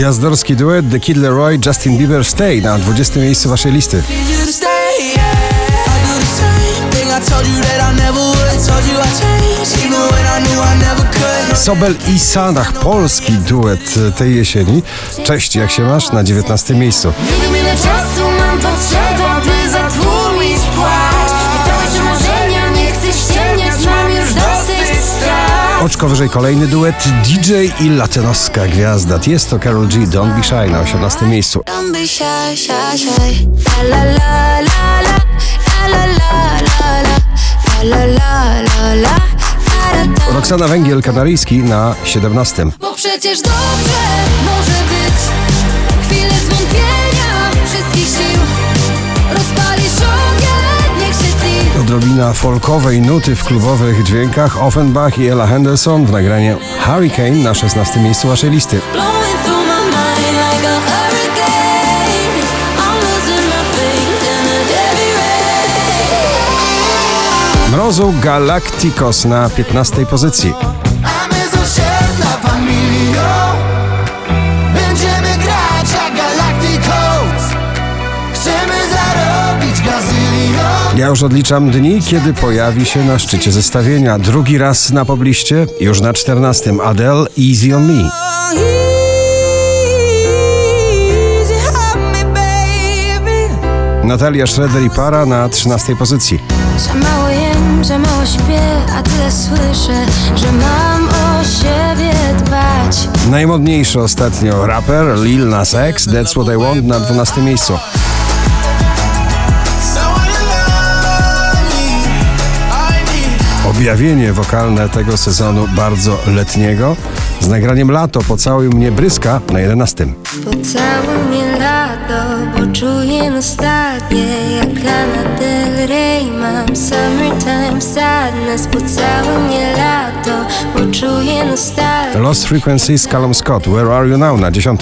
Gwiazdorski duet The Kid Leroy, Justin Bieber Stay na 20 miejscu waszej listy. Sobel i Sanach, polski duet tej jesieni. Cześć, jak się masz? Na 19 miejscu. Oczko wyżej kolejny duet DJ i latynoska gwiazda. Jest to Carol G. Don't Be Shy na 18 miejscu. Roxana Węgiel Kanaryjski na 17. Bo przecież dobrze może być folkowej nuty w klubowych dźwiękach Offenbach i Ella Henderson w nagraniu Hurricane na 16 miejscu waszej listy. Mrozu Galacticos na 15 pozycji. A my z osiedla familią Będziemy grać jak Galacticos. Chcemy zarobić gazylion Ja już odliczam dni, kiedy pojawi się na szczycie zestawienia. Drugi raz na pobliście, już na 14. Adele Easy on Me. Natalia Schroeder i Para na 13 pozycji. Za mało jem, za mało śpię, a tyle słyszę, że mam o siebie dbać Najmodniejszy ostatnio raper Lil Nas X, That's What I Want na 12 miejscu. Objawienie wokalne tego sezonu bardzo letniego z nagraniem Lato po całej mnie bryska na 11. Po całe mnie lato, poczuję nostalgię Jak Lana Del Rey mam summertime sadness mnie lato, nostalgię Lost Frequencies Callum Scott, Where Are You Now na 10.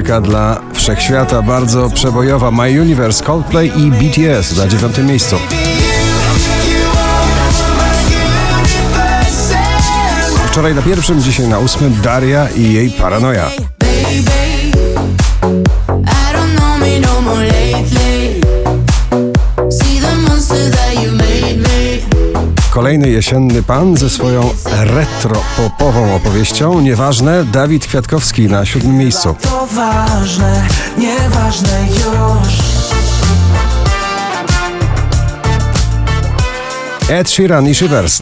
Muzyka dla wszechświata bardzo przebojowa. My Universe, Coldplay i BTS na 9 miejscu. Wczoraj na pierwszym, dzisiaj na ósmym Daria i jej paranoja. Baby, Kolejny jesienny pan ze swoją retro-popową opowieścią. Nieważne, Dawid Kwiatkowski na siódmym miejscu. To ważne, nieważne już Ed Sheeran i Shivers.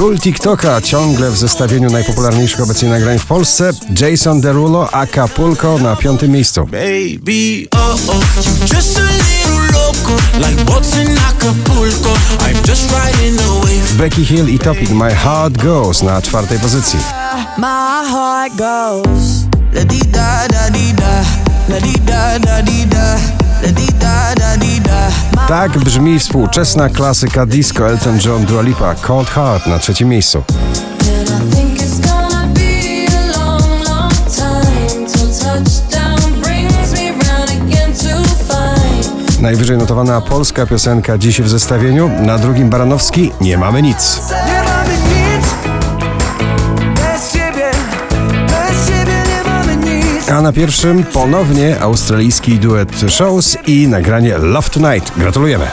Król TikToka ciągle w zestawieniu najpopularniejszych obecnie nagrań w Polsce. Jason Derulo, Acapulco na piątym miejscu. Baby, oh oh, Like Becky Hill i Topic My Heart Goes na czwartej pozycji. My heart goes La di da da di da La di da da di da Tak brzmi współczesna klasyka disco Elton John Dua Lipa Cold Heart na trzecim miejscu. Najwyżej notowana polska piosenka dziś w zestawieniu. Na drugim Baranowski. Nie mamy nic na pierwszym ponownie australijski duet Shows i nagranie Love Tonight. Gratulujemy.